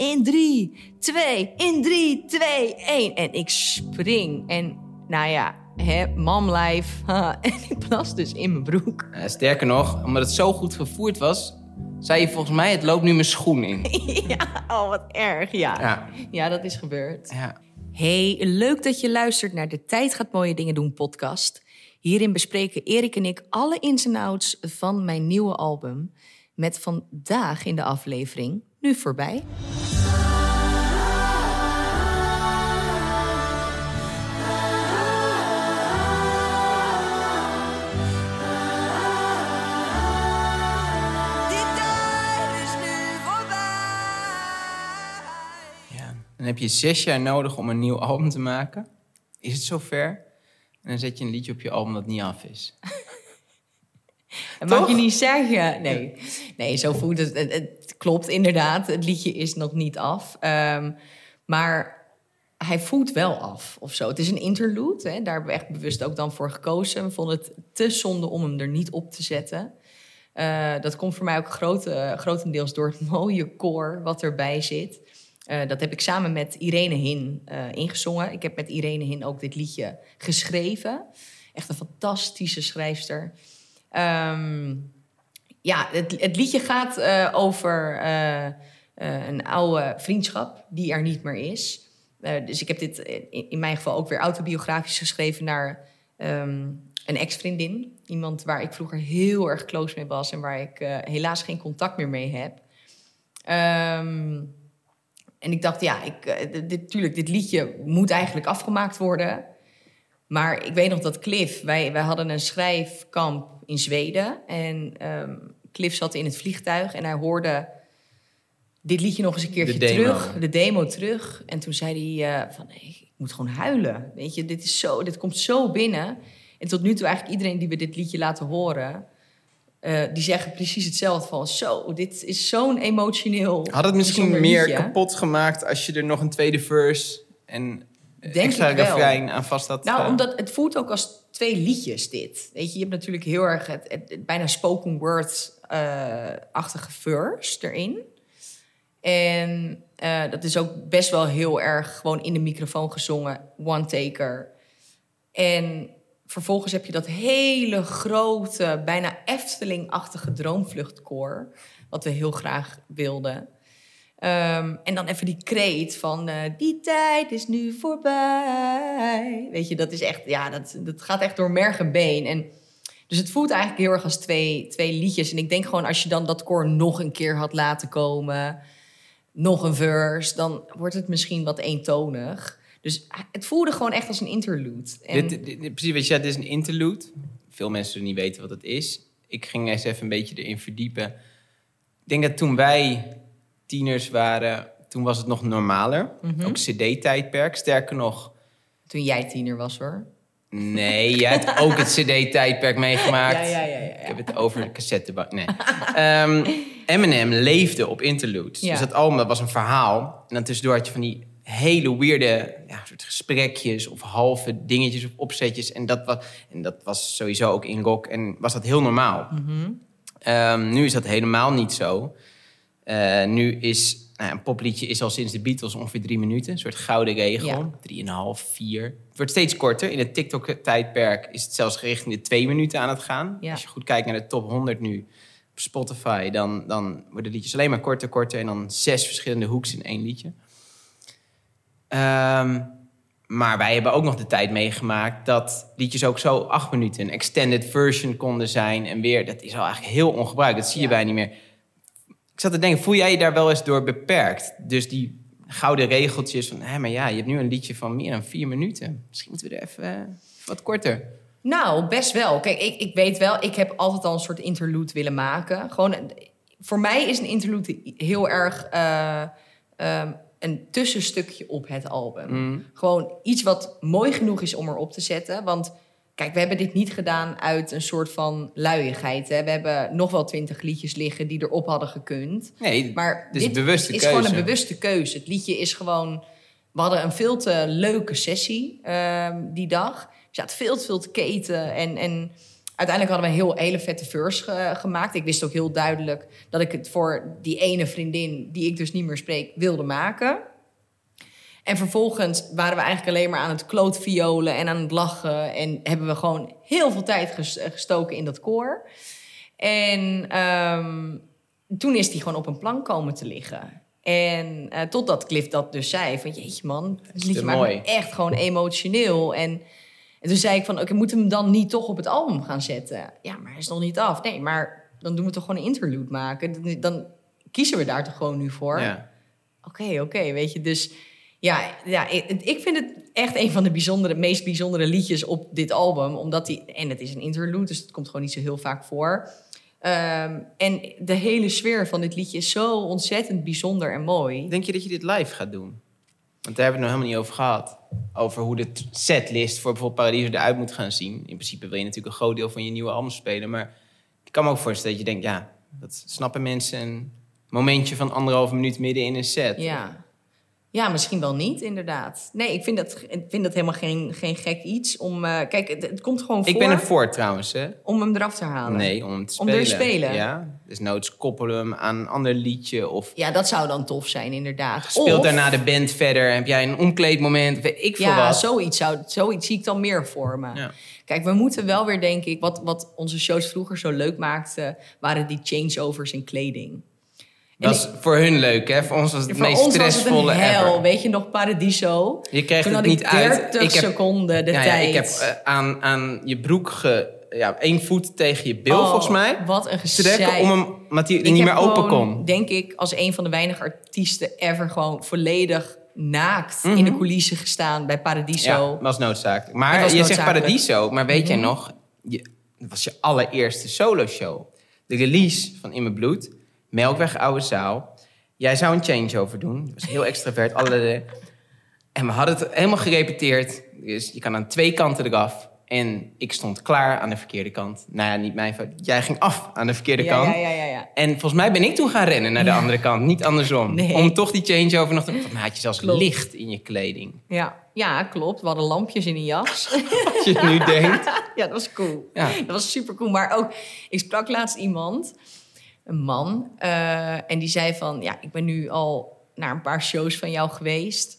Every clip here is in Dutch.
in 3, 2, in 3, 2, 1. En ik spring. En nou ja, hè, mamlijf. En ik plas dus in mijn broek. Sterker nog, omdat het zo goed vervoerd was, zei je volgens mij: het loopt nu mijn schoen in. ja, oh wat erg. Ja, Ja. ja dat is gebeurd. Ja. Hey, leuk dat je luistert naar de Tijd gaat mooie dingen doen podcast. Hierin bespreken Erik en ik alle ins en outs van mijn nieuwe album. Met vandaag in de aflevering Nu Voorbij. Dan heb je zes jaar nodig om een nieuw album te maken. Is het zover? En dan zet je een liedje op je album dat niet af is. Dat mag je niet zeggen. Nee, nee zo voelt het. het. het klopt inderdaad. Het liedje is nog niet af. Ehm, maar hij voelt wel af of zo. Het is een interlude. Hè? Daar hebben we echt bewust ook dan voor gekozen. We vonden het te zonde om hem er niet op te zetten. Eh, dat komt voor mij ook grote, grotendeels door het mooie koor wat erbij zit. Eh, dat heb ik samen met Irene Hin eh, ingezongen. Ik heb met Irene Hin ook dit liedje geschreven. Echt een fantastische schrijfster. Ehm, ja, het, het liedje gaat eh, over een oude vriendschap die er niet meer is. Dus ik heb dit in, mijn geval ook weer autobiografisch geschreven naar ehm, een ex-vriendin. Iemand waar ik vroeger heel erg close mee was en waar ik helaas geen contact meer mee heb. Ehm, en ik dacht, ja, ik, eh, dit, dit, tuurlijk, dit liedje moet eigenlijk afgemaakt worden. Maar ik weet nog dat Cliff, wij, wij hadden een schrijfkamp in Zweden. En ehm, Cliff zat in het vliegtuig en hij hoorde dit liedje nog eens een keertje De terug. De demo terug. En toen zei hij eh, van, nee, ik moet gewoon huilen. Weet je, dit, is zo, dit komt zo binnen. En tot nu toe eigenlijk iedereen die we dit liedje laten horen... eh, die zeggen precies hetzelfde van... zo, dit is zo'n emotioneel Had het misschien meer liedje. kapot gemaakt als je er nog een tweede verse en Denk extra refrein aan vast had? Nou, eh, omdat het voelt ook als twee liedjes dit. Weet je, je hebt natuurlijk heel erg het, het, het bijna spoken word-achtige verse erin. En eh, dat is ook best wel heel erg gewoon in de microfoon gezongen, one-taker. En vervolgens heb je dat hele grote, bijna Efteling-achtige droomvluchtkoor... wat we heel graag wilden. Ehm, en dan even die kreet van eh, die tijd is nu voorbij. Weet je, dat is echt, ja, dat, dat gaat echt door merg en been. En dus het voelt eigenlijk heel erg als twee, twee liedjes. En ik denk gewoon als je dan dat koor nog een keer had laten komen, nog een verse, dan wordt het misschien wat eentonig. Dus het voelde gewoon echt als een interlude. En, Dit, dit- dit- precies wat je zei, dit is een interlude. Veel mensen zullen niet weten wat het is. Ik ging eens even een beetje erin verdiepen. Ik denk dat toen wij tieners waren, toen was het nog normaler. Mhm. Ook cd-tijdperk. Sterker nog, Toen jij tiener was hoor. nee, jij hebt ook het cd-tijdperk meegemaakt. Ja, ja, ja, ja, ja. Ik heb het over de cassettebak. Nee. Ehm, Eminem leefde op interludes. Ja. Dus dat album dat was een verhaal. En dan tussendoor had je van die hele weirde ja, soort gesprekjes of halve dingetjes of opzetjes. En dat, was, en dat was sowieso ook in rock. En was dat heel normaal. Mhm. Ehm, nu is dat helemaal niet zo. Eh, nu is nou, een popliedje is al sinds de Beatles ongeveer drie minuten. Een soort gouden regel. Ja. Drieënhalf, vier. Het wordt steeds korter. In het TikTok-tijdperk is het zelfs richting de twee minuten aan het gaan. Ja. Als je goed kijkt naar de top 100 nu op Spotify... dan, dan worden liedjes alleen maar korter, korter... en dan zes verschillende hoeks in één liedje. Ehm, maar wij hebben ook nog de tijd meegemaakt... dat liedjes ook zo acht minuten een extended version konden zijn... en weer, dat is al eigenlijk heel ongebruikt. Dat zie je Ja. bijna niet meer. Ik zat te denken, voel jij je daar wel eens door beperkt? Dus die gouden regeltjes van... Hé, maar ja, je hebt nu een liedje van meer dan vier minuten. Misschien moeten we er even, eh, even wat korter... Nou, best wel. Kijk, ik, ik weet wel, ik heb altijd al een soort interlude willen maken. Gewoon, voor mij is een interlude heel erg eh, ehm, een tussenstukje op het album. Mm. Gewoon iets wat mooi genoeg is om erop te zetten. Want kijk, we hebben dit niet gedaan uit een soort van luiigheid. Hè? We hebben nog wel twintig liedjes liggen die erop hadden gekund. Nee, Maar dit is een dit bewuste is keuze. gewoon een bewuste keuze. Het liedje is gewoon... We hadden een veel te leuke sessie ehm, die dag. Er zat veel te veel te keten. En, en uiteindelijk hadden we een heel, hele vette verse ge- gemaakt. Ik wist ook heel duidelijk dat ik het voor die ene vriendin... die ik dus niet meer spreek, wilde maken. En vervolgens waren we eigenlijk alleen maar aan het klootviolen en aan het lachen. En hebben we gewoon heel veel tijd ges- gestoken in dat koor. En ehm, toen is die gewoon op een plank komen te liggen. En eh, totdat Cliff dat dus zei: van jeetje man, het liedje maakt me echt gewoon emotioneel. En, en toen zei ik van, oké, moeten we hem dan niet toch op het album gaan zetten? Ja, maar hij is nog niet af. Nee, maar dan doen we toch gewoon een interlude maken. Dan, kiezen we daar toch gewoon nu voor. Ja. Oké, oké, weet je. Dus ja, ja ik, ik vind het echt een van de bijzondere, meest bijzondere liedjes op dit album. Omdat die, en het is een interlude, dus het komt gewoon niet zo heel vaak voor. Ehm, en de hele sfeer van dit liedje is zo ontzettend bijzonder en mooi. Denk je dat je dit live gaat doen? Want daar hebben we het nog helemaal niet over gehad. Over hoe de setlist voor bijvoorbeeld Paradiso eruit moet gaan zien. In principe wil je natuurlijk een groot deel van je nieuwe album spelen. Maar ik kan me ook voorstellen dat je denkt... ja, dat snappen mensen een momentje van anderhalve minuut midden in een set. Ja. Ja, misschien wel niet, inderdaad. Nee, ik vind dat, ik vind dat helemaal geen, geen gek iets. Om, eh, kijk, het, het komt gewoon voor Ik ben er voor trouwens, hè? om hem eraf te halen. Nee, om hem te Om spelen. er te spelen? Ja, dus noods koppelen hem aan een ander liedje. Of Ja, dat zou dan tof zijn, inderdaad. speelt Of- daarna de band verder. Heb jij een omkleedmoment? Weet ik veel Ja, wat. zoiets, zou, zoiets zie ik dan meer voor me. Ja. Kijk, we moeten wel weer, denk ik... Wat, wat onze shows vroeger zo leuk maakten... waren die changeovers in kleding. Dat is voor hun leuk, hè? Voor ons was het meest ons was het een stressvolle hel. ever. Weet je nog, Paradiso? Je kreeg Toen het niet uit. 30 Ik heb- seconden de ja, ja, tijd. ik heb eh, aan, aan je broek ge, ja, één voet tegen je bil, Oh, volgens mij. Wat een Trekken gezeik. om hem, omdat hij Ik niet meer open gewoon, kon. denk ik, als een van de weinige artiesten ever gewoon volledig naakt in de coulissen gestaan bij Paradiso. Mhm. Ja, was noodzakelijk. Maar was je. Mhm. zegt Paradiso, maar weet jij nog... Je, dat was je allereerste solo-show. De release van In Mijn Bloed. Melkweg Oude Zaal. Jij zou een changeover doen. Dat was heel extravert. Alle, en we hadden het helemaal gerepeteerd. Dus je kan aan twee kanten eraf. En ik stond klaar aan de verkeerde kant. Nou ja, niet mijn fout. Jij ging af aan de verkeerde ja, kant. ja, ja, ja, ja. En volgens mij ben ik toen gaan rennen naar de andere kant. Niet andersom. Nee. Om toch die changeover nog te... Mij had je zelfs Klopt. licht in je kleding. Ja, ja, klopt. We hadden lampjes in een jas. Als je nu denkt. ja, dat was cool. Dat was super cool. Maar ook, ik sprak laatst iemand, een man, eh, en die zei van, ja, ik ben nu al naar een paar shows van jou geweest.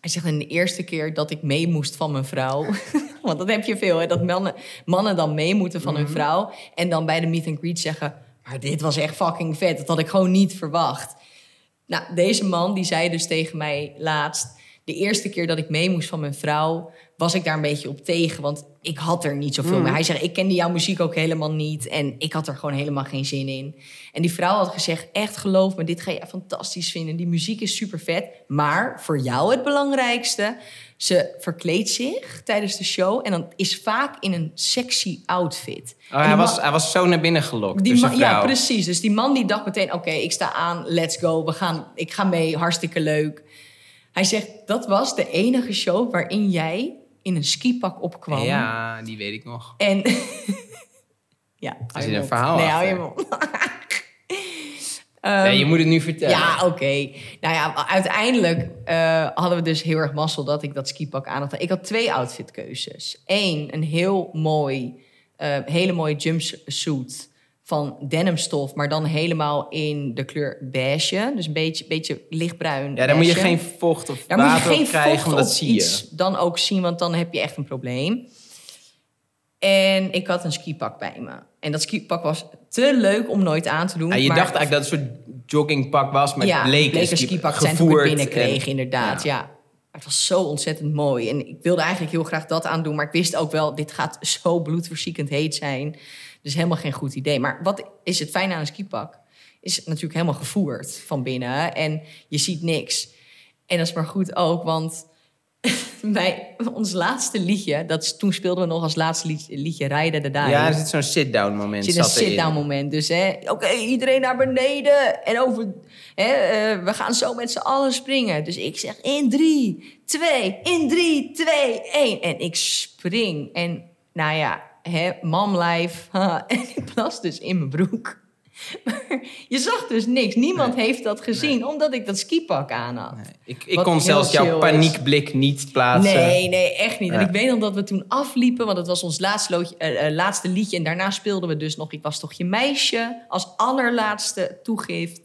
Hij zegt, en de eerste keer dat ik mee moest van mijn vrouw, want dat heb je veel, hè, dat mannen, mannen dan mee moeten van hun vrouw, en dan bij de meet and greet zeggen, maar dit was echt fucking vet, dat had ik gewoon niet verwacht. Nou, deze man die zei dus tegen mij laatst... de eerste keer dat ik mee moest van mijn vrouw... was ik daar een beetje op tegen, want ik had er niet zoveel mee. Hij zegt, ik kende jouw muziek ook helemaal niet... en ik had er gewoon helemaal geen zin in. En die vrouw had gezegd, echt geloof me, dit ga je fantastisch vinden. Die muziek is super vet, maar voor jou het belangrijkste... ze verkleedt zich tijdens de show... en dan is vaak in een sexy outfit. Oh, hij, was, hij was zo naar binnen gelokt die man, ja, precies. Dus die man die dacht meteen: oké, ik sta aan, let's go. We gaan, ik ga mee, hartstikke leuk. Hij zegt: dat was de enige show waarin jij in een skipak opkwam. Ja, die weet ik nog. En ja, hou zit je een verhaal Nee, hou je mond. nee, je moet het nu vertellen. Ehm, Ja, oké. Nou ja, uiteindelijk eh, hadden we dus heel erg mazzel dat ik dat skipak aan had. Ik had twee outfitkeuzes. Eén, een heel mooi, eh, hele mooie jumpsuit van denimstof, maar dan helemaal in de kleur beige. Dus een beetje, beetje lichtbruin. Ja, dan moet je geen vocht of Daar moet je water geen krijgen, vocht want dat zie je. iets dan ook zien, want dan heb je echt een probleem. En ik had een skipak bij me. En dat skipak was te leuk om nooit aan te doen. Ja, je maar dacht eigenlijk dat het een soort joggingpak was, maar ja, bleek een een ski- skipak zijn toen ik binnenkreeg, en- inderdaad. Ja. Maar Het was zo ontzettend mooi. En ik wilde eigenlijk heel graag dat aandoen. Maar ik wist ook wel, dit gaat zo bloedverziekend heet zijn. Dus helemaal geen goed idee. Maar wat is het fijne aan een skipak? Is het natuurlijk helemaal gevoerd van binnen. En je ziet niks. En dat is maar goed ook, want bij ons laatste liedje... Dat toen speelden we nog als laatste liedje, liedje Rijden de. Ja, er zit zo'n sit-down moment. Er zit een sit-down moment. Dus oké, iedereen naar beneden. En over, hè, eh, we gaan zo met z'n allen springen. Dus ik zeg in drie, twee, in drie, twee, één. En ik spring. En nou ja, hè, mom life. ha, en ik plas dus in mijn broek. Maar je zag dus niks. Niemand heeft dat gezien, omdat ik dat skipak aan had. Nee, ik ik kon zelfs jouw is. paniekblik niet plaatsen. Nee, nee, echt niet. En ik weet nog dat we toen afliepen, want het was ons laatste, loodje- eh, eh, laatste liedje. En daarna speelden we dus nog Ik was toch je meisje als allerlaatste toegift.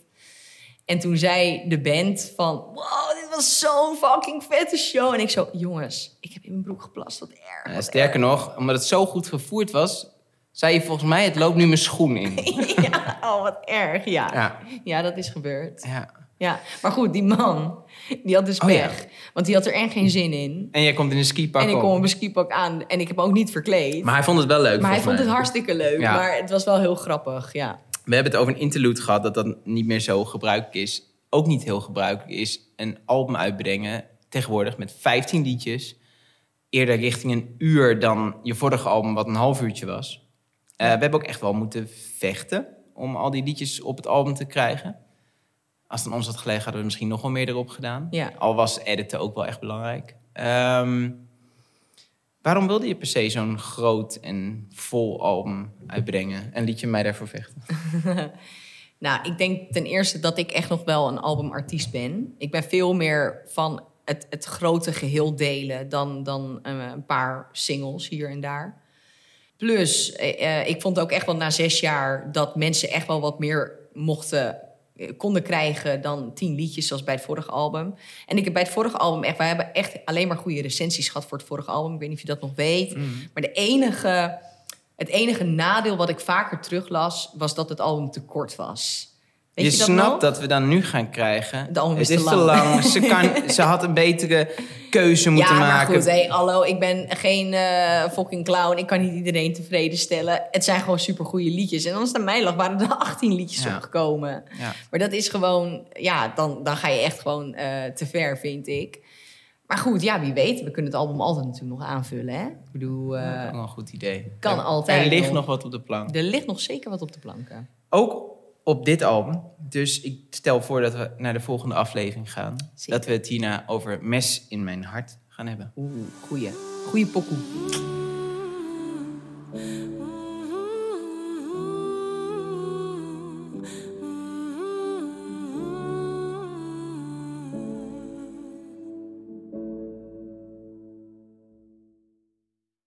En toen zei de band van, wow, dit was zo'n fucking vette show. En ik zo, jongens, ik heb in mijn broek geplast, wat erg. Ja, sterker nog, omdat het zo goed gevoerd was, zei je volgens mij, het loopt nu mijn schoen in. Ja, oh, wat erg, ja. ja. Ja, dat is gebeurd. ja. Ja, maar goed, die man, die had dus Oh, ja. Want die had er echt geen zin in. En jij komt in een skipak En ik kom op mijn skipak aan en ik heb ook niet verkleed. Maar hij vond het wel leuk, Maar hij vond het hartstikke leuk, Ja. maar het was wel heel grappig, ja. We hebben het over een interlude gehad, dat dat niet meer zo gebruikelijk is. Ook niet heel gebruikelijk is een album uitbrengen, tegenwoordig met 15 liedjes. Eerder richting een uur dan je vorige album, wat een half uurtje was. Eh, we hebben ook echt wel moeten vechten om al die liedjes op het album te krijgen. Als het aan ons had gelegen, hadden we misschien nog wel meer erop gedaan. Ja. Al was editen ook wel echt belangrijk. Ehm, waarom wilde je per se zo'n groot en vol album uitbrengen? En liet je mij daarvoor vechten? Nou, ik denk ten eerste dat ik echt nog wel een albumartiest ben. Ik ben veel meer van het, het grote geheel delen dan, dan eh, een paar singles hier en daar. Plus, eh, eh, ik vond ook echt wel na zes jaar dat mensen echt wel wat meer mochten, konden krijgen dan tien liedjes zoals bij het vorige album. En ik heb bij het vorige album echt, wij hebben echt alleen maar goede recensies gehad voor het vorige album. Ik weet niet of je dat nog weet. Maar de enige, het enige nadeel wat ik vaker teruglas, was dat het album te kort was. Weet je je, dat snapt nog? dat we dan nu gaan krijgen. De het is is te lang. lang. Ze, kan, ze had een betere keuze moeten ja, maar maken. goed, hey, hallo, ik ben geen eh, fucking clown. Ik kan niet iedereen tevreden stellen. Het zijn gewoon supergoeie liedjes. En als het aan mij lag, waren er 18 liedjes Ja. opgekomen. Ja. Maar dat is gewoon, ja, dan, dan ga je echt gewoon eh, te ver, vind ik. Maar goed, ja, wie weet. We kunnen het album altijd natuurlijk nog aanvullen, hè? Ik bedoel, eh, Ook wel een goed idee. kan altijd Er ligt nog. nog wat op de plank. er ligt nog zeker wat op de planken. Ook op dit album. Dus ik stel voor dat we naar de volgende aflevering gaan. Zeker. Dat we het hierna over Mes in mijn hart gaan hebben. Oeh, goeie. Goeie pokoe.